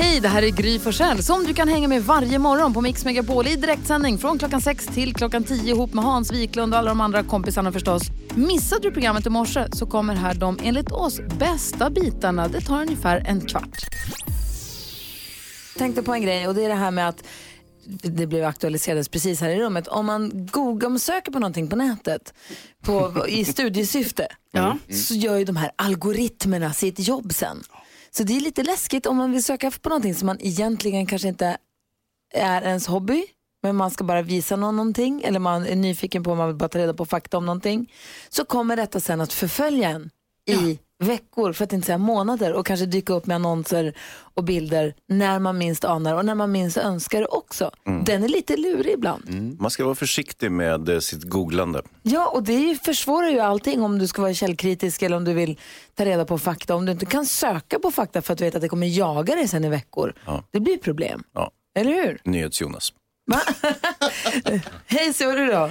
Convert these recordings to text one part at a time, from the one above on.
Hej, det här är Gry Forssell som du kan hänga med varje morgon på Mix Megapol i direktsändning från klockan 6 till klockan 10 ihop med Hans Wiklund och alla de andra kompisarna förstås. Missade du programmet i morse så kommer här de enligt oss bästa bitarna. Det tar ungefär en kvart. Jag tänkte på en grej och det är det här med att det blev aktualiserades precis här i rummet. Om man googlar, om man söker på någonting på nätet på, i studiesyfte så gör ju de här algoritmerna sitt jobb sen. Så det är lite läskigt om man vill söka på någonting som man egentligen kanske inte är ens hobby, men man ska bara visa någon någonting eller man är nyfiken på om man vill bara ta reda på fakta om någonting. Så kommer detta sen att förfölja en i veckor, för att inte säga månader och kanske dyka upp med annonser och bilder när man minst anar och när man minst önskar det också. Den är lite lurig ibland. Man ska vara försiktig med eh, sitt googlande. Ja, och det är ju, försvårar ju allting om du ska vara källkritisk eller om du vill ta reda på fakta. Om du inte kan söka på fakta för att du vet att det kommer jaga dig sen i veckor. Det blir problem. Ja. Eller hur? NyhetsJonas. Hej, så du då?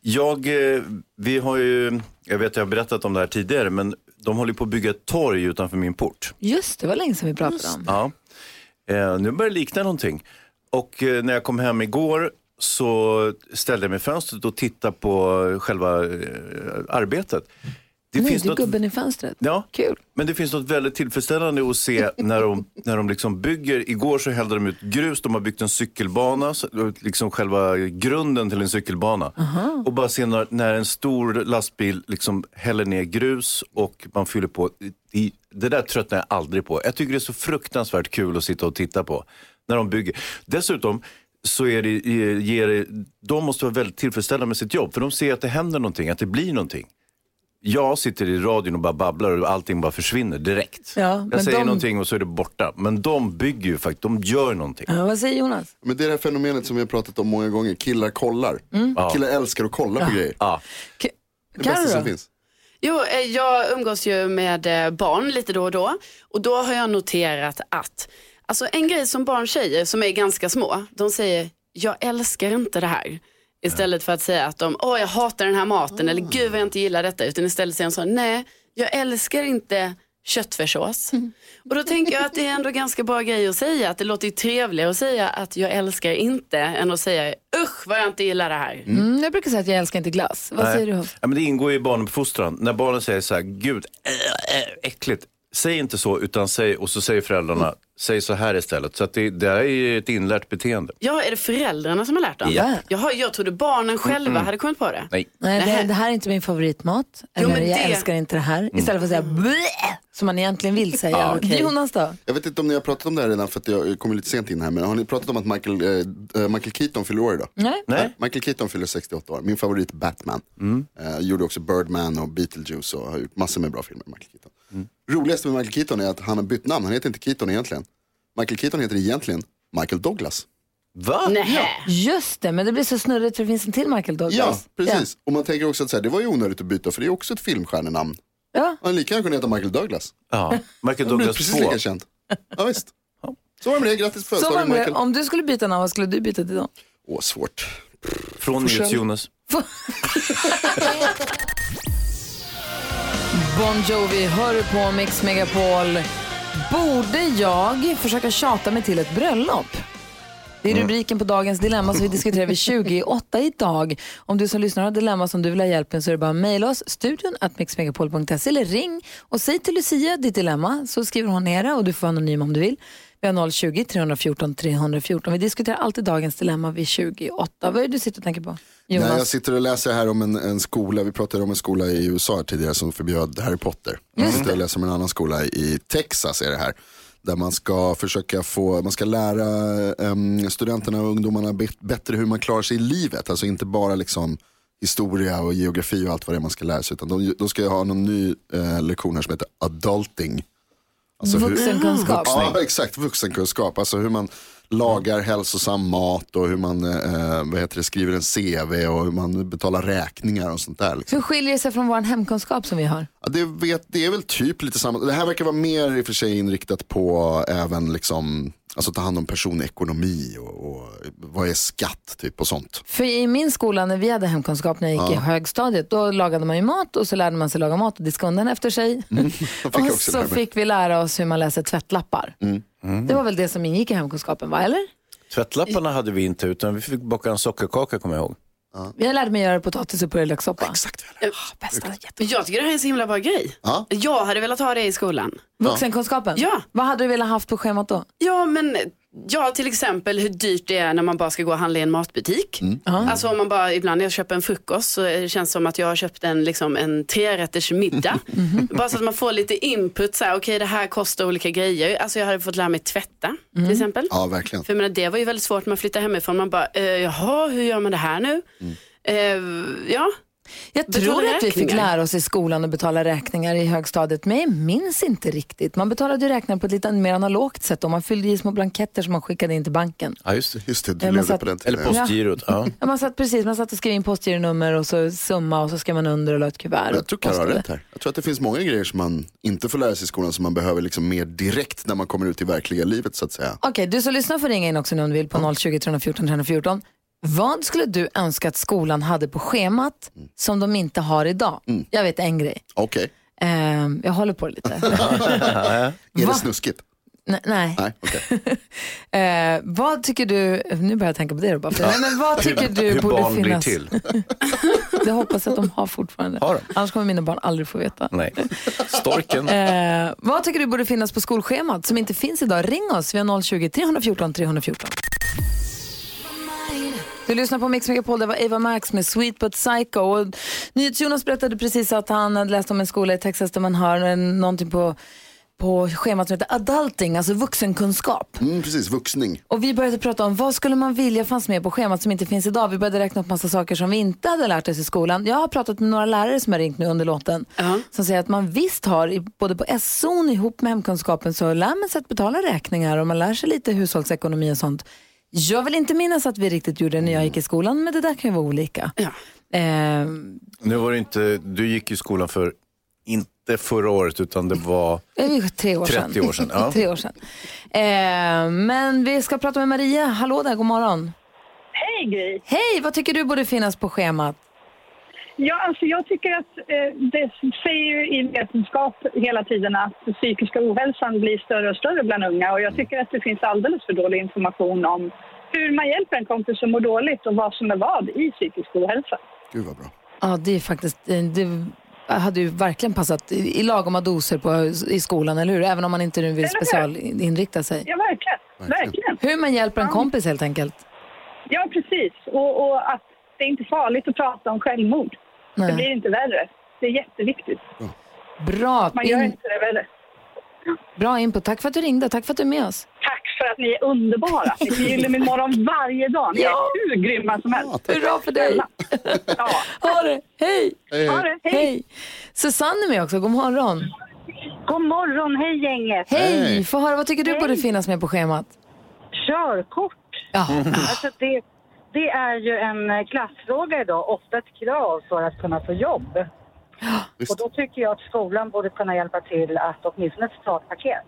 Jag, eh, vi har ju, jag vet jag har berättat om det här tidigare, men de håller på att bygga ett torg utanför min port. Just det, var länge sedan vi pratade om. Ja. Eh, nu börjar det likna någonting. Och eh, när jag kom hem igår så ställde jag mig i fönstret och tittade på själva eh, arbetet. Det Nej, finns du är något- gubben i fönstret. Ja, Kul. men det finns något väldigt tillfredsställande att se när de, när de liksom bygger. Igår så hällde de ut grus, de har byggt en cykelbana, liksom själva grunden till en cykelbana. Och bara se när, när en stor lastbil liksom häller ner grus och man fyller på. I, det där tröttnar jag aldrig på. Jag tycker det är så fruktansvärt kul att sitta och titta på när de bygger. Dessutom så är det, ger, det- de måste vara väldigt tillfredsställda med sitt jobb för de ser att det händer någonting, att det blir någonting. Jag sitter i radion och bara babblar och allting bara försvinner direkt. Ja, men jag säger de- någonting och så är det borta. Men de bygger ju faktiskt, de gör någonting. Ja, vad säger Jonas? Men det är det här fenomenet som vi har pratat om många gånger, killar kollar. Killar älskar att kolla på grejer. Ja. Det bästa som finns. Jo, eh, jag umgås ju med eh, barn lite då och då och då har jag noterat att alltså en grej som barn säger som är ganska små, de säger jag älskar inte det här. Istället för att säga att de, åh jag hatar den här maten eller gud vad jag inte gillar detta. Utan istället säger de så, nej jag älskar inte köttfärssås. Och då tänker jag att det är ändå ganska bra grej att säga. Att det låter ju trevligare att säga att jag älskar inte än att säga usch vad jag inte gillar det här. Mm, jag brukar säga att jag älskar inte glass. Vad säger du? Ja, men det ingår ju i barnuppfostran. När barnen säger så här, gud, äh, äh, äckligt. Säg inte så, utan säg, och så säger föräldrarna, säg så här istället. Så att det, det är ju ett inlärt beteende. Ja, är det föräldrarna som har lärt dem? Ja. Jaha, jag trodde barnen själva hade kommit på det. Nej. Nej, det, det här är inte min favoritmat. Eller men jag det- älskar inte det här. Istället för att säga blä, som man egentligen vill säga. Ja, okej. Jonas då? Jag vet inte om ni har pratat om det här redan för att jag kommer lite sent in här. Men har ni pratat om att Michael, eh, Michael Keaton fyller år idag? Nej. Nej. Michael Keaton fyller 68 år. Min favorit Batman. Eh, gjorde också Birdman och Beetlejuice och har gjort massor med bra filmer. Michael Keaton. Roligaste med Michael Keaton är att han har bytt namn. Han heter inte Keaton egentligen. Michael Keaton heter egentligen Michael Douglas. Va? Nej. Just det, men det blir så snurrigt för det finns en till Michael Ja, Douglas. precis. Och man tänker också att så här, det var ju onödigt att byta för det är också ett filmstjärnenamn. Ja. Han lika gärna kunde heta Michael Douglas. Ja, Michael Han blev Douglas precis 2. lika känd. Ja, visst. Så var det med det. Grattis på födelsedagen det. Michael. Om du skulle byta namn, vad skulle du byta till då? Åh, svårt. Från Forsell. NyhetsJonas. Bon Jovi hör på Mix Megapol. Borde jag försöka tjata mig till ett bröllop? Det är rubriken på dagens dilemma som vi diskuterar vid 28 idag. Om du som lyssnar har dilemma som du vill ha hjälp med så är det bara att mejla oss, studion eller ring och säg till Lucia ditt dilemma så skriver hon ner det och du får vara anonym om du vill. Vi har 020 314 314. Vi diskuterar alltid dagens dilemma vid 28. Vad är det du sitter och tänker på? Jonas? Nej, jag sitter och läser här om en, en skola, vi pratade om en skola i USA tidigare som förbjöd Harry Potter. Jag sitter och läser om en annan skola i Texas är det här. Där man ska försöka få, man ska lära em, studenterna och ungdomarna bet- bättre hur man klarar sig i livet. Alltså inte bara liksom historia och geografi och allt vad det är man ska lära sig. Utan de, de ska ha någon ny eh, lektion här som heter adulting. Alltså hur- Vuxenkunskap. Ja, exakt. Vuxenkunskap. Alltså hur man lagar hälsosam mat och hur man eh, vad heter det, skriver en CV och hur man betalar räkningar och sånt där. Liksom. Hur skiljer det sig från vår hemkunskap som vi har? Ja, det, vet, det är väl typ lite samma. Det här verkar vara mer i och för sig inriktat på även liksom Alltså ta hand om personekonomi och, och vad är skatt typ och sånt. För i min skola när vi hade hemkunskap när jag gick i högstadiet, då lagade man ju mat och så lärde man sig laga mat och diska undan efter sig. Mm. och så fick vi lära oss hur man läser tvättlappar. Mm. Det var väl det som ingick i hemkunskapen, va? Eller? Tvättlapparna hade vi inte utan vi fick baka en sockerkaka kommer jag ihåg. Jag lärde mig göra potatis och purjolökssoppa. Exakt. Bästa, jätte- Men Jag tycker det här är en så himla bra grej. Ja. Jag hade velat ha det i skolan. Vuxenkunskapen? Ja. Vad hade du velat haft på schemat då? Ja, men ja, till exempel hur dyrt det är när man bara ska gå och handla i en matbutik. Alltså om man bara, ibland när jag köper en frukost så det känns som att jag har köpt en, liksom, en trerätters middag. bara så att man får lite input, så här, okej det här kostar olika grejer. Alltså jag hade fått lära mig tvätta till exempel. Ja, verkligen. För menar, det var ju väldigt svårt när man flyttar hemifrån. Man bara, eh, jaha, hur gör man det här nu? Eh, ja, Jag tror att vi fick lära oss i skolan att betala räkningar i högstadiet, men jag minns inte riktigt. Man betalade ju räkningar på ett lite mer analogt sätt och man fyllde i små blanketter som man skickade in till banken. Ja, just det. Just det, du levde så att- på den tiden. Eller postgirot. Ja. Ja, man satt precis, man satt och skrev in postgironummer och så summa och så skrev man under och la ett kuvert. Jag tror Karo har rätt här. Jag tror att det finns många grejer som man inte får lära sig i skolan som man behöver liksom mer direkt när man kommer ut i verkliga livet så att säga. Okej, du som lyssnar får ringa in också nu om du vill på 020 314 314. Vad skulle du önska att skolan hade på schemat som de inte har idag? Jag vet en grej. Okej, Ehm, jag håller på det lite. är det snuskigt? Nej. nej. Nej, okej. Eh, vad tycker du, nu börjar jag tänka på det då bara. För, nej, men vad tycker du Hur borde barn finnas? blir till. Det hoppas jag att de har fortfarande. Har de? Annars kommer mina barn aldrig få veta. Nej. Storken. Eh, vad tycker du borde finnas på skolschemat som inte finns idag? Ring oss, vi har 020 314 314. Du lyssnar på Mix Megapol, det var Eva Max med Sweet But Psycho. Och NyhetsJonas berättade precis att han hade läst om en skola i Texas där man har någonting på, på schemat som heter adulting, alltså vuxenkunskap. Mm, precis, vuxning. Och vi började prata om vad skulle man vilja fanns med på schemat som inte finns idag. Vi började räkna upp massa saker som vi inte hade lärt oss i skolan. Jag har pratat med några lärare som har ringt nu under låten. Ja. Som säger att man visst har, både på SO ihop med hemkunskapen så lär man sig att betala räkningar och man lär sig lite hushållsekonomi och sånt. Jag vill inte minnas att vi riktigt gjorde det när jag gick i skolan, men det där kan ju vara olika. Ja. Eh, Nu var det inte, du gick i skolan för, inte förra året utan det var tre år sedan. 30 år sedan. Ja. tre år sedan. Eh, men vi ska prata med Maria. Hallå där, god morgon. Hej Gry! Hej, vad tycker du borde finnas på schemat? Ja, alltså jag tycker att eh, det säger ju i vetenskap hela tiden att psykiska ohälsan blir större och större bland unga och jag tycker att det finns alldeles för dålig information om hur man hjälper en kompis som mår dåligt och vad som är vad i psykisk ohälsa. Gud vad bra. Ja, det är faktiskt, eh, det hade ju verkligen passat i i lagoma doser på, i skolan, eller hur? Även om man inte nu vill specialinrikta sig. Ja, verkligen. Verkligen. Hur man hjälper en kompis helt enkelt. Ja, precis. Och, och att det är inte farligt att prata om självmord. Det Nej. blir inte värre. Det är jätteviktigt. Bra, Man gör in, inte det värre. bra input. Tack för att du ringde. Tack för att du är med oss. Tack för att ni är underbara. Ni förgyller min morgon varje dag. Ni är hur grymma som helst. Hurra för dig. Ja. Ha det. Hej. Ha det. Hej. Hej. Susanne är med också. God morgon. God morgon. Hej gänget. Hej. Hej. Få höra, vad tycker du borde finnas med på schemat? Körkort. Ja. Alltså det, det är ju en eh, klassfråga idag, ofta ett krav för att kunna få jobb. Och då tycker jag att skolan borde kunna hjälpa till att åtminstone ett startpaket.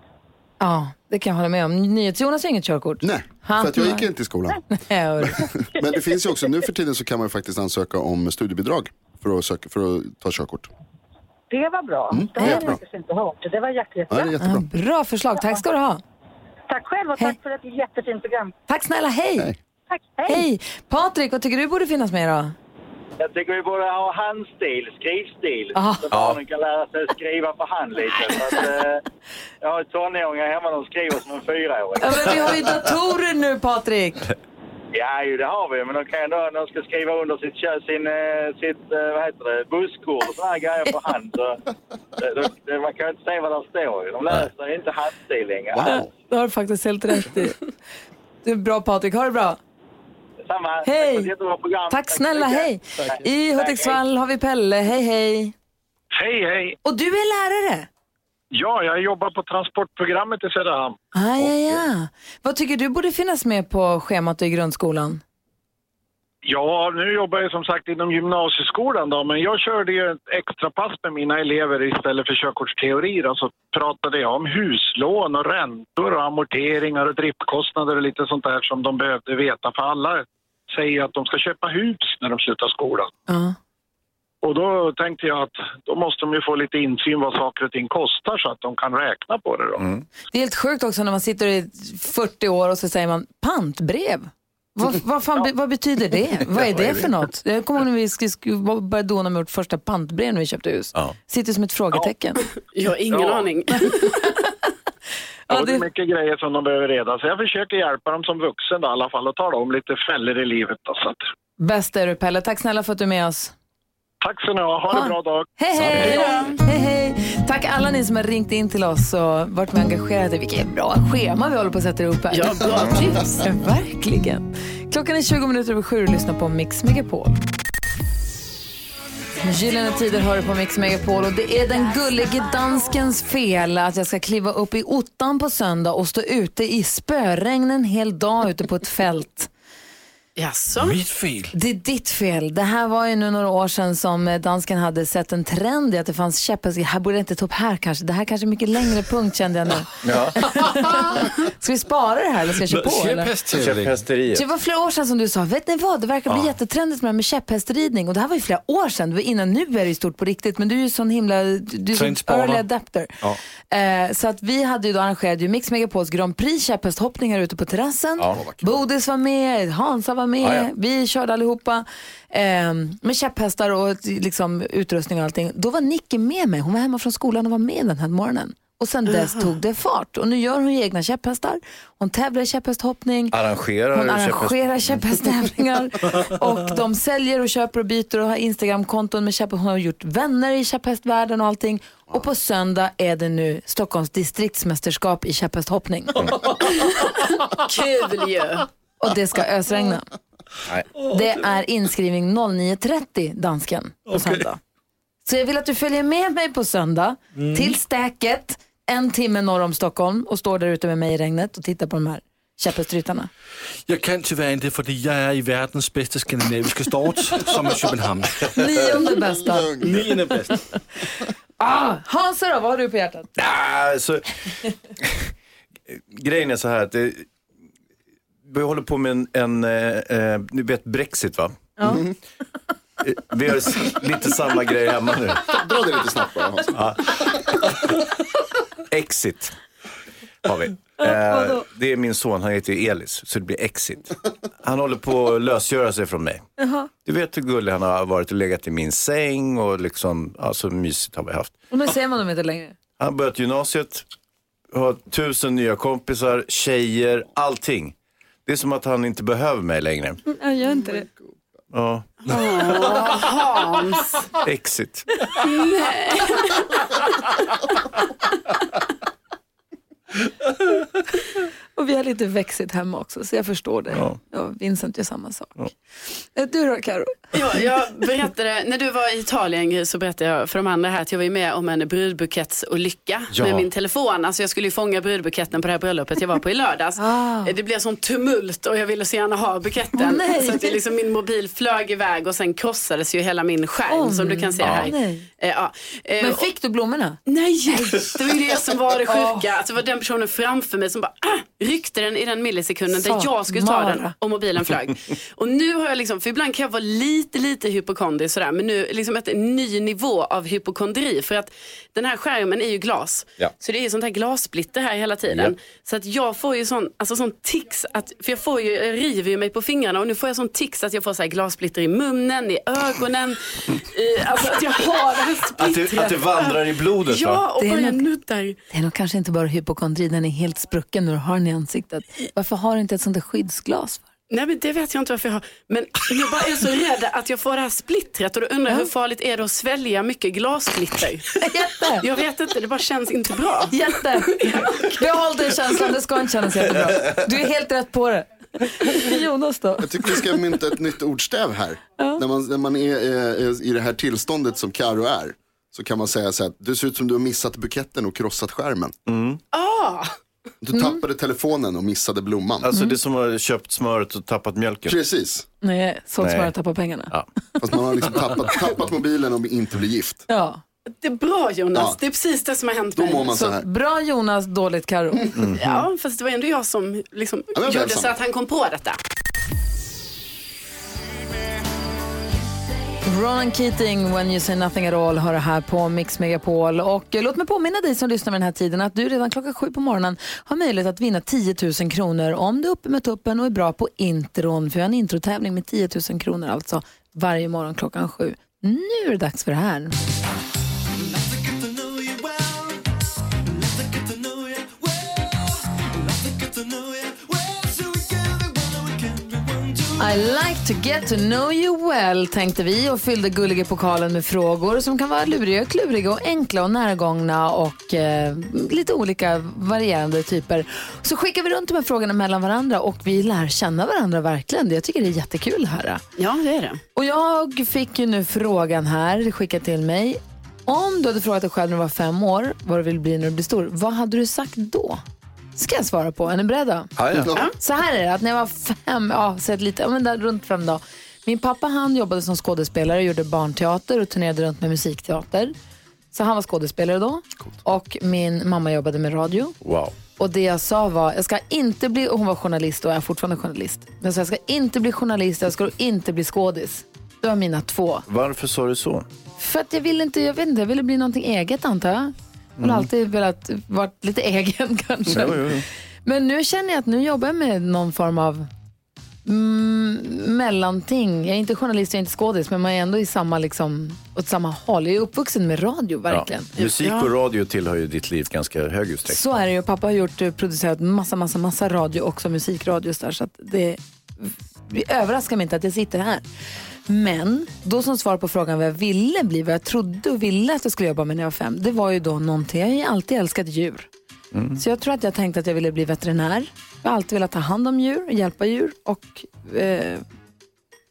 ja, det kan jag hålla med om. NyhetsJonas har inget körkort. Nej, Han- för att jag gick inte i skolan. Ja, hörru. Men det finns ju också, nu för tiden så kan man ju faktiskt ansöka om studiebidrag för att, söka, för att ta körkort. Det var bra. Mm, det har jag faktiskt inte hört. Det var jätte, Ja, jättebra. det är jättebra. Ja, bra förslag. Tack ska du ha. Tack själv och Hej. tack för ett jättefint program. Tack snälla. Hej. Hej. Tack. Hej. Hej. Patrik, vad tycker du borde finnas med då? Jag tycker vi borde ha handstil, skrivstil. Aha. Så barnen kan lära sig att skriva för hand lite. Att, eh, jag har tonåringar hemma som skriver som en fyraåring. Ja, men vi har ju datorer nu, Patrik. Ja, ju, det har vi. Men de kan ändå, när de ska skriva under sitt, sin, eh, sitt eh, vad heter det, busskort och här grejer på hand. Så, det, det, det, man kan ju inte se vad där står. ju. De läser inte handstil längre. Wow. Du har faktiskt helt rätt i. Du är bra, Patrik. Ha det bra. Samma. Tack Hej. program. Tack snälla. Hej. mycket. I Tack, Hudiksvall har vi Pelle. Hej, hej. Hej, hej. Och du är lärare. Ja, jag jobbar på transportprogrammet i Söderhamn. Ah, ja, ja. Vad tycker du borde finnas med på schemat i grundskolan? Ja, nu jobbar jag som sagt inom gymnasieskolan då, men jag körde ju ett extra pass med mina elever istället för körkortsteori. Då, så pratade jag om huslån och räntor och amorteringar och driftkostnader och lite sånt där som de behövde veta. För alla säger att de ska köpa hus när de slutar skolan. Ja. Och då tänkte jag att då måste de ju få lite insyn vad saker och ting kostar så att de kan räkna på det då. Det är helt sjukt också när man sitter i 40 år och så säger man pantbrev. Vad, vad, fan, be- vad betyder det? Vad är det för något? Jag kommer ihåg när vi sk- sk- började dona med vårt första pantbrev när vi köpte hus. Sitter som ett frågetecken. Jag har ingen Ja. aning. Ja, det är mycket grejer som de behöver reda. Så jag försöker hjälpa dem som vuxen då, i alla fall och tala om lite fällor i livet. Då, så att, Bäst är du Pelle. Tack snälla för att du är med oss. Tack så ni ha. Ha en bra dag. Hej, hej! hej, hej. Tack alla ni som har ringt in till oss och varit med engagerade. Vilket bra schema vi håller på att sätta ihop här. Ja, bra tips. Verkligen. Klockan är 20 minuter över sju och lyssnar på Mix Megapol. Gyllene tider hör på Mix Megapol och det är den gullige danskens fel att jag ska kliva upp i ottan på söndag och stå ute i spöregn en hel dag ute på ett fält. Jaså? Mitt fel. Det är ditt fel. Det här var ju nu några år sedan som eh, dansken hade sett en trend i att det fanns käpphästar. Här borde jag inte ta upp här kanske. Det här kanske är mycket längre punkt kände jag nu. Ja. Ska vi spara det här eller ska jag köra på? Käpphästeriet. Det var flera år sedan som du sa, vet ni vad, det verkar bli jättetrendigt med med käpphästridning. Och det här var ju flera år sedan, det var innan nu är det ju stort på riktigt. Men du är ju sån himla, du är sån early adapter. Ja. Eh, så att vi hade ju då arrangerat ju Mix Megapols Grand Prix käpphästhoppning här ute på terrassen. Ja. Bodis var med, Hansa var med, Ja, ja. vi körde allihopa. Eh, med käpphästar och liksom, utrustning och allting. Då var Nicky med mig, hon var hemma från skolan och var med den här morgonen. Och sen dess tog det fart. Och nu gör hon egna käpphästar. Hon tävlar i käpphästhoppning. Arrangerar Hon arrangerar käpphästtävlingar och de säljer och köper och byter och har Instagramkonton med käpphästar. Hon har gjort vänner i käpphästvärlden och allting. Och på söndag är det nu Stockholms distriktsmästerskap i käpphästhoppning. Kul ju. Och det ska ösregna. Det är inskrivning 09.30 dansken på söndag. Så jag vill att du följer med mig på söndag Mm. till Stäket, en timme norr om Stockholm och står där ute med mig i regnet och tittar på de här käpphästryttarna. Jag kan tyvärr inte för jag är i världens bästa skandinaviska stad som är Köpenhamn. Nionde bästa. Nionde bästa. Ah, Hansa då, vad har du på hjärtat? Ah, Alltså, grejen är så här att det, vi håller på med en, en eh, eh, ni vet Brexit va? Ja. Eh, Vi har s- lite samma grej hemma nu. Dra det lite snabbt bara. Hans. Ja. Exit har vi. Eh, det är min son, han heter Elis, så det blir Exit. Han håller på att lösgöra sig från mig. Jaha. Du vet hur gullig han har varit och legat i min säng och liksom, ja, så mysigt har vi haft. Och nu ser man dem inte längre. Han har börjat gymnasiet, har tusen nya kompisar, tjejer, allting. Det är som att han inte behöver mig längre. Jag gör inte det. Ja, Hans. exit. Och vi har lite växigt hemma också, så jag förstår det. Ja. Ja. Vincent gör samma sak. Eh, Du då, Karo? Ja, jag berättade, när du var i Italien så berättade jag för de andra här att jag var med om en brudbuketsolycka Ja. med min telefon. Alltså jag skulle ju fånga brudbuketten på det här bröllopet jag var på i lördags. Ah. Det blev sån tumult och jag ville så gärna ha buketten. Nej. så att det liksom, min mobil flög iväg och sen krossades ju hela min skärm Åh, som du kan se här. nej. Eh, ja. Eh, Men fick du blommorna? Nej, det var ju det som var det sjuka. Alltså, det var den personen framför mig som bara ah, ryckte den i den millisekunden där Så, jag skulle ta den och mobilen flög. Och nu har jag liksom, för ibland kan jag vara lite, lite hypokondrisk sådär, men nu liksom ett ny nivå av hypokondri. För att den här skärmen är ju glas. Ja. Så det är ju sånt här glassplitter här hela tiden. Ja. Så att jag får ju sån, alltså sån tics, att, för jag, får ju, jag river ju mig på fingrarna och nu får jag sån tics att jag får så här glassplitter i munnen, i ögonen. i, alltså att jag har det här Att det, att det vandrar i blodet? Ja, och Det är bara nuddar. Det är nog kanske inte bara hypokondri, den är helt sprucken när du har den i ansiktet. Varför har du inte ett sånt där skyddsglas? För? Nej men det vet jag inte varför jag har. Men jag bara är så rädd att jag får det här splittret och då undrar jag hur farligt är det att svälja mycket glassplitter? Jätte! Jag vet inte, det bara känns inte bra. Jätte! Behåll den känslan, det ska inte kännas jättebra. Du är helt rätt på det. Jonas då? Jag tycker vi ska mynta ett nytt ordstäv här. När man, när man är, är, är i det här tillståndet som Karo är. så kan man säga så här, det ser ut som du har missat buketten och krossat skärmen. Ah. Du tappade telefonen och missade blomman. Alltså det är som att ha köpt smöret och tappat mjölken. Precis. Nej, sålt Nej. smör och tappa pengarna. Ja. Fast man har liksom tappat, tappat mobilen och inte blir gift. Ja. Det är bra Jonas, Ja. det är precis det som har hänt mig. så här. Bra Jonas, dåligt Karo. Ja, fast det var ändå jag som liksom väl gjorde så att han kom på detta. Ronan Keating, When you say nothing at all, har det här på Mix Megapol. Och eh, låt mig påminna dig som lyssnar med den här tiden att du redan klockan sju på morgonen har möjlighet att vinna 10 000 kronor om du är uppe med tuppen och är bra på intron. För vi har en introtävling med 10 000 kronor alltså varje morgon klockan sju. Nu är det dags för det här. I like to get to know you well, tänkte vi och fyllde gulliga pokalen med frågor som kan vara luriga, kluriga och enkla och närgångna och eh, lite olika varierande typer. Så skickar vi runt de här frågorna mellan varandra och vi lär känna varandra verkligen. Jag tycker det är jättekul här. Ja, det är det. Och jag fick ju nu frågan här, skickad till mig. Om du hade frågat dig själv när du var fem år vad du vill bli när du blir stor, vad hade du sagt då? Ska jag svara på. Är ni beredda? Ja, ja. Så här är det, att när jag var fem, ja, så lite, men där, runt fem då. Min pappa han jobbade som skådespelare, gjorde barnteater och turnerade runt med musikteater. Så han var skådespelare då. Och min mamma jobbade med radio. Wow. Och det jag sa var, jag ska inte bli, och hon var journalist och jag är fortfarande journalist. Men jag sa, jag ska inte bli journalist, jag ska inte bli skådis. Det var mina två. Varför sa du så? För att jag ville inte, jag vet inte, jag ville bli någonting eget antar jag. Jag har alltid velat vara lite egen kanske. Jo, jo, jo. Men nu känner jag att nu jobbar jag med någon form av mm, mellanting. Jag är inte journalist, jag är inte skådis, men man är ändå i samma, liksom, åt samma håll. Jag är uppvuxen med radio, verkligen. Ja. Musik och radio tillhör ju ditt liv ganska hög utsträckning. Så är det ju. Pappa har gjort, eh, producerat massa, massa, massa radio, också musikradio. Så, där, så att det, det överraskar mig inte att jag sitter här. Men då som svar på frågan vad jag ville bli, vad jag trodde och ville att jag skulle jobba med när jag var fem, det var ju då någonting, jag har ju alltid älskat djur. Så jag tror att jag tänkte att jag ville bli veterinär. Jag har alltid velat ta hand om djur, hjälpa djur och eh,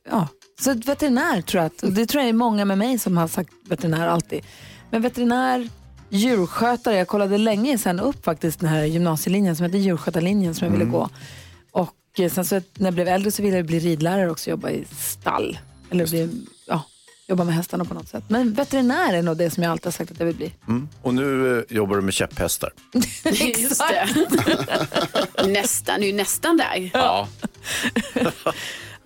ja, så veterinär tror jag att, och det tror jag är många med mig som har sagt veterinär alltid. Men veterinär, djurskötare, jag kollade länge sen upp faktiskt den här gymnasielinjen som heter djurskötarlinjen som jag ville gå. Och sen så när jag blev äldre så ville jag bli ridlärare också, jobba i stall. Eller bli, ja, jobba med hästarna på något sätt. Men veterinär är nog det som jag alltid har sagt att jag vill bli. Mm. Och nu eh, jobbar du med käpphästar. Just det. nästan, det är nästan där. Ja.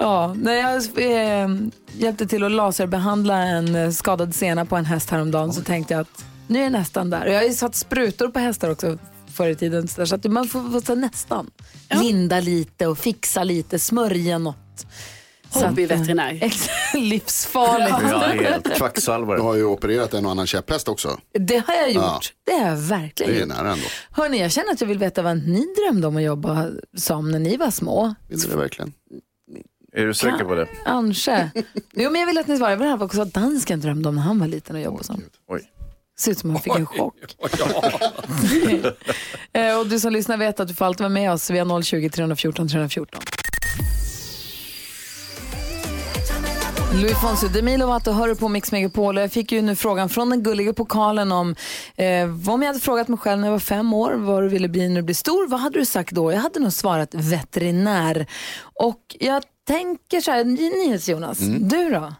Ja, när jag eh, hjälpte till att laserbehandla en eh, skadad sena på en häst häromdagen så tänkte jag att nu är jag nästan där. Och jag har ju satt sprutor på hästar också förr i tiden så, där, så att man får, får så nästan linda lite och fixa lite, smörja något. Eh, Hobbyveterinär. Livsfarligt. Ja, helt kvacksalvare. Du har ju opererat en och annan käpphäst också. Det har jag gjort. Ja. Det har jag verkligen Det är nära ändå. Hörni, jag känner att jag vill veta vad ni drömde om att jobba som när ni var små. Vill du det verkligen? Är du säker på det? Kanske. Jo, men jag vill att ni svarar. Jag vill höra också vad dansken drömde om när han var liten och jobbade som. Oj. Ser ut som han fick en chock. Eh, och du som lyssnar vet att du får alltid vara med oss. Vi har 020 314 314. Louis Fonsi Demi Lovato hör du på Mix Megapol. Jag fick ju nu frågan från den gulliga pokalen om eh, om jag hade frågat mig själv när jag var fem år vad du ville bli när du blir stor. Vad hade du sagt då? Jag hade nog svarat veterinär. Och jag tänker så här, NyhetsJonas, du då?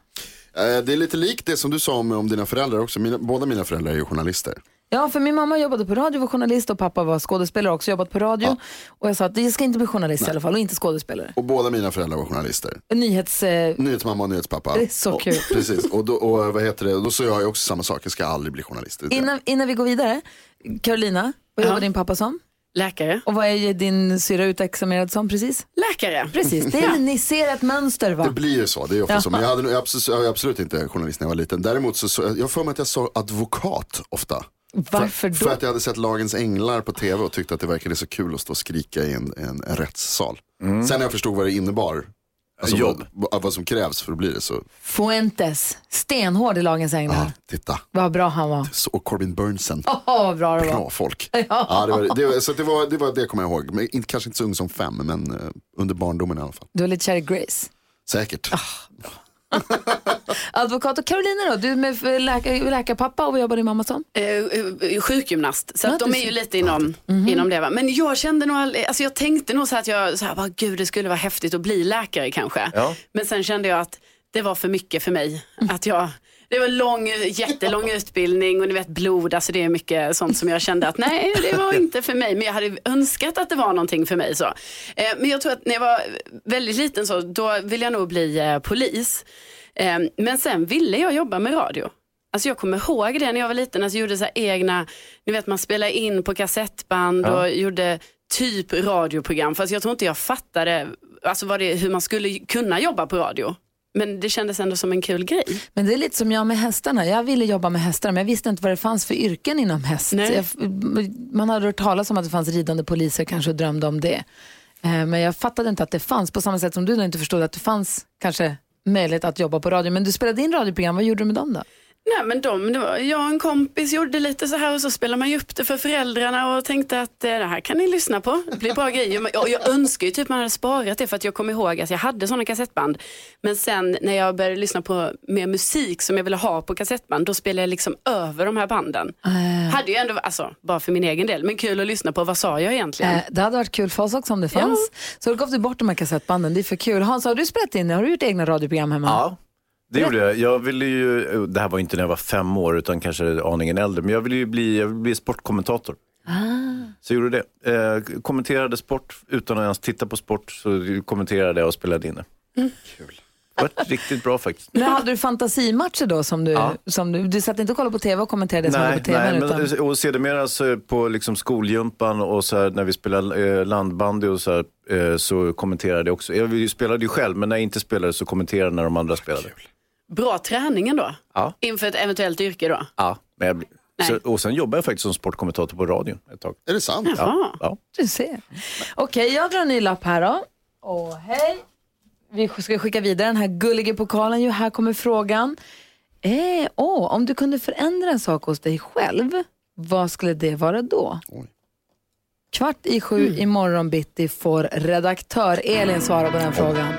Eh, Det är lite likt det som du sa om, om dina föräldrar också. Mina, båda mina föräldrar är ju journalister. Ja, för min mamma jobbade på radio, var journalist och pappa var skådespelare och också jobbat på radio. Och jag sa att jag ska inte bli journalist i alla fall och inte skådespelare. Och båda mina föräldrar var journalister. Nyhets... Eh, Nyhetsmamma och nyhetspappa. Det är så och, kul. Precis, och då, och vad heter det, då sa jag också samma sak, jag ska aldrig bli journalist. Innan, innan vi går vidare, Carolina, vad jobbar din pappa som? Läkare. Och vad är din syra utexaminerad som precis? Läkare. Precis, det är, ni ser ett mönster va? Det blir ju så, det är ofta Ja. så. Men jag, hade, jag, absolut, jag är absolut inte journalist när jag var liten. Däremot så, så jag för mig att jag sa advokat ofta. Varför då? För att jag hade sett Lagens Änglar på tv och tyckte att det verkade så kul att stå och skrika i en, en, en rättssal. Sen när jag förstod vad det innebar, alltså Jobb. vad, vad som krävs för att bli det så, Fuentes, stenhård i Lagens Änglar. ja, titta. Vad bra han var. Så, och Corbin Burnsen. Vad bra det var. Bra folk. Ja, det, var, det, var, så det, var, det var det kommer jag ihåg. Men inte, kanske inte så ung som fem, men eh, under barndomen i alla fall. Du var lite kär i Grace. Säkert. Advokat och Carolina då, du är med läkar, läkarpappa och vad jobbar din mamma som? Eh, eh, sjukgymnast, så att de är ju lite inom, Mhm. inom det. Va? Men jag kände nog, all- alltså jag tänkte nog så att jag, så här, bara, gud det skulle vara häftigt att bli läkare kanske. Ja. Men sen kände jag att det var för mycket för mig. Att jag, det var en lång, jättelång utbildning och ni vet blod, alltså det är mycket sånt som jag kände att nej, det var inte för mig. Men jag hade önskat att det var någonting för mig. Så. Eh, men jag tror att när jag var väldigt liten så, då ville jag nog bli eh, polis. Eh, men sen ville jag jobba med radio. Alltså jag kommer ihåg det när jag var liten, alltså jag gjorde så egna, ni vet man spelade in på kassettband Ja. och gjorde typ radioprogram. Fast jag tror inte jag fattade alltså vad det, hur man skulle kunna jobba på radio. Men det kändes ändå som en kul grej. Men det är lite som jag med hästarna. Jag ville jobba med hästar men jag visste inte vad det fanns för yrken inom häst. Jag, man hade hört talas om att det fanns ridande poliser kanske och drömde om det. Eh, Men jag fattade inte att det fanns på samma sätt som du inte förstod att det fanns kanske möjlighet att jobba på radio. Men du spelade in radioprogram, vad gjorde du med dem då? Nej men de, det var, jag och en kompis gjorde lite så här och så spelade man ju upp det för föräldrarna och tänkte att eh, det här kan ni lyssna på. Det blir bra grejer. Jag, jag önskar ju typ man hade sparat det för att jag kommer ihåg att jag hade sådana kassettband. Men sen när jag började lyssna på mer musik som jag ville ha på kassettband då spelade jag liksom över de här banden. Hade ju ändå, alltså bara för min egen del, men kul att lyssna på. Vad sa jag egentligen? Eh, Det hade varit kul för oss också om det fanns. Så då gav du bort de här kassettbanden, det är för kul. Hans, har du spelat in, har du gjort egna radioprogram hemma? Ja, det gjorde jag. Jag ville ju, det här var inte när jag var fem år utan kanske aningen äldre, men jag ville ju bli, jag ville bli sportkommentator. Ah. Så jag gjorde det. Eh, kommenterade sport utan att ens titta på sport, så kommenterade jag och spelade in det. Mm. Det var riktigt bra faktiskt. Men hade du fantasimatcher då som du, Ja. som du, du satt inte och kollade på tv och kommenterade det som var på tv? nej utan... men, och sedermera så på liksom skolgympan och så här, när vi spelade eh, landbandy och så, här, eh, så kommenterade jag också. Jag spelade ju själv, men när jag inte spelade så kommenterade när de andra spelade. Bra träning ändå. Ja. Inför ett eventuellt yrke då. Ja, men jag, så, och sen jobbade jag faktiskt som sportkommentator på radion ett tag. Är det sant? Ja. ja. Du ser. Okej, jag drar en ny lapp här då. Och hej. Vi ska skicka vidare den här gulliga pokalen. ju. Här kommer frågan. Eh, åh, om du kunde förändra en sak hos dig själv, vad skulle det vara då? Kvart i sju Mm. imorgon bitti får redaktör Elin svara på den frågan.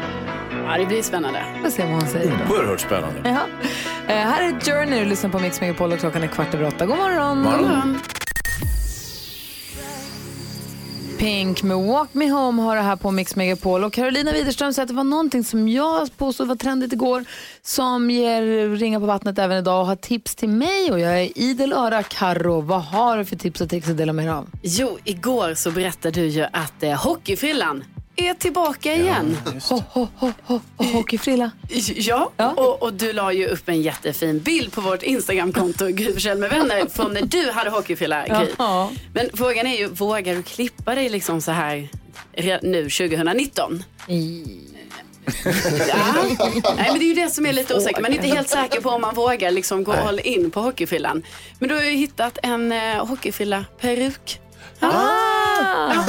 Ja, det blir spännande. Vi får se vad hon säger då. Oerhört spännande. Ja. Eh, här är Journey, du lyssnar på Mix Megapol och klockan är kvart över åtta. God morgon! God morgon. Pink med Walk Me Home har det här på Mix Megapol. Och Carolina Widerström säger att det var någonting som jag påstod var trendigt igår som ger ringa på vattnet även idag och har tips till mig. Och jag är idel öra. Karo, vad har du för tips och tricks att dela med dig av? Jo, igår så berättade du ju att eh, hockeyfrillan är tillbaka igen. Ho, ho, ho, ho, ho, hockeyfrilla. Ja, Och, och du la ju upp en jättefin bild på vårt Instagramkonto, Forssell med vänner, från när du hade hockeyfrilla. Ja. Men frågan är ju, vågar du klippa dig liksom så här nu 2019? Ja. Nej, men det är ju det som är lite osäkert. Man är inte helt säker på om man vågar liksom gå all in på hockeyfrillan. Men du har ju hittat en eh, hockeyfrilla-peruk. Ja.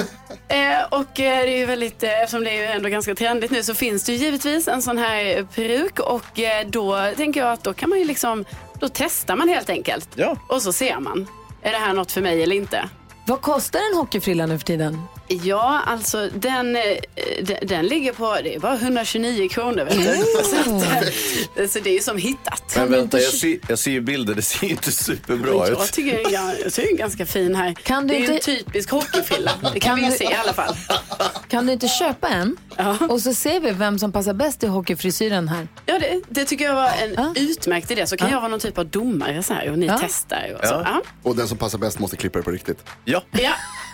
Eh, och eh, det är ju väldigt, eh, eftersom det är ju ändå ganska trendigt nu så finns det ju givetvis en sån här peruk och eh, då tänker jag att då kan man ju liksom, då testar man helt enkelt. Ja. Och så ser man, är det här något för mig eller inte? Vad kostar en hockeyfrilla nu för tiden? Ja, alltså den, eh, den, den ligger på, det är bara 129 kronor vet du. Så, att, eh, så det är ju som hittat. Men vänta, jag ser, jag ser ju bilder, det ser inte superbra jag ut. jag tycker den är ganska fin här. Kan du det är ju inte- en typisk hockeyfrilla. Det kan, Kan vi ju du- se i alla fall. Kan du inte köpa en? Och så ser vi vem som passar bäst i hockeyfrisyren här. Ja, det, det tycker jag var en utmärkt idé. Så kan jag vara någon typ av domare så här, och ni Ja. testar. Och så. Ja. Ja. Och den som passar bäst måste klippa det på riktigt. Ja. Ja.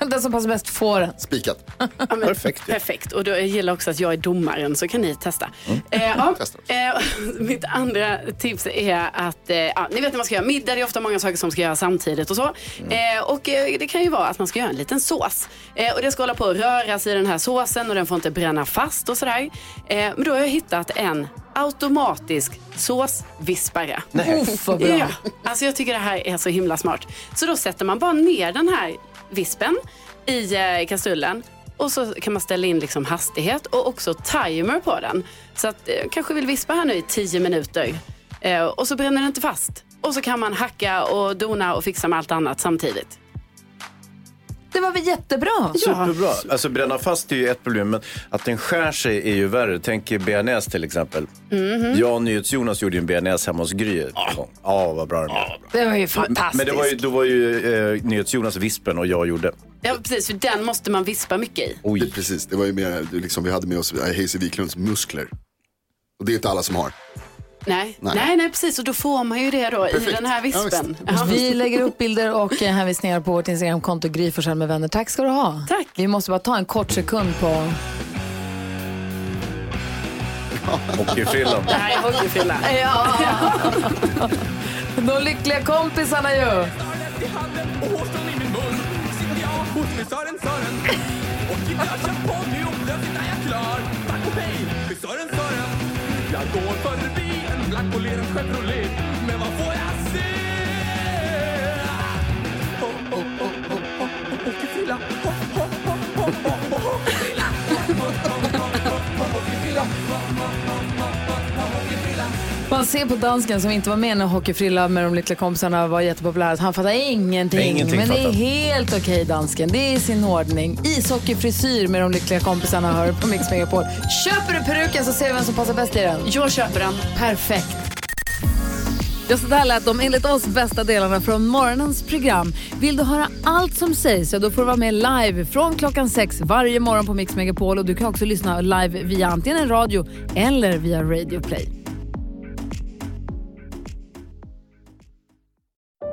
Den som passar bäst får den. Spikat. Ja, Perfekt. Perfekt. Och då, jag gillar också att jag är domaren så kan ni testa. Mm. Eh, ja, eh, mitt andra tips är att, eh, ja, ni vet när man ska göra middag, det är ofta många saker som ska göras samtidigt och så. Eh, och eh, det kan ju vara att man ska göra en liten sås. Eh, och det ska hålla på att röras i den här såsen och den får inte bränna fast och sådär. Eh, men då har jag hittat en automatisk såsvispare. Nej. Uff, vad bra. Ja, alltså jag tycker det här är så himla smart. Så då sätter man bara ner den här vispen i eh, kastrullen och så kan man ställa in liksom hastighet och också timer på den. Så att eh, kanske vill vispa här nu i 10 minuter eh, och så bränner den inte fast. Och så kan man hacka och dona och fixa med allt annat samtidigt. Det var väl jättebra? Superbra. Alltså bränna fast är ju ett problem, men att den skär sig är ju värre. Tänk bearnaise till exempel. Mhm. Jag och NyhetsJonas gjorde ju en bearnaise hemma hos Gry. Ja, ah, vad bra den var. Det var ju Men fantastiskt. det var ju, då var ju eh, NyhetsJonas vispen och jag gjorde. Ja, precis, för den måste man vispa mycket i. Oj. Precis, det var ju mer, liksom, vi hade med oss Hayes Wiklunds muskler. Och det är inte alla som har. Nej. Nej. Nej. nej, precis. Och då får man ju det då i Perfekt. den här vispen. Ja, Ja, Vi lägger upp bilder och eh, hänvisningar på vårt Instagramkonto Gry Forssell med vänner. Tack ska du ha. Tack. Vi måste bara ta en kort sekund på... Hockeyfrillan. Det här är hockeyfrilla. Ja. De lyckliga kompisarna ju. Jag klar. Tack och hej med Sören Sören. Jag går förbi en black polerad Chevrolet Men vad får jag se? Oh, oh, oh, oh, oh, oh, Hockeyfrilla Oh, oh, oh, oh, oh, oh, man ser på dansken som inte var med när Hockeyfrilla med de lyckliga kompisarna var jättepopulär att han fattar ingenting. Ingenting men det är helt okej dansken. Det är i sin ordning. Ishockeyfrisyr med de lyckliga kompisarna hör på Mix Megapol. Köper du peruken så ser vi vem som passar bäst i den. Jag köper den. Perfekt. Ja, så där lät de enligt oss bästa delarna från morgonens program. Vill du höra allt som sägs så då får du vara med live från klockan sex varje morgon på Mix Megapol och du kan också lyssna live via antingen en radio eller via Radio Play.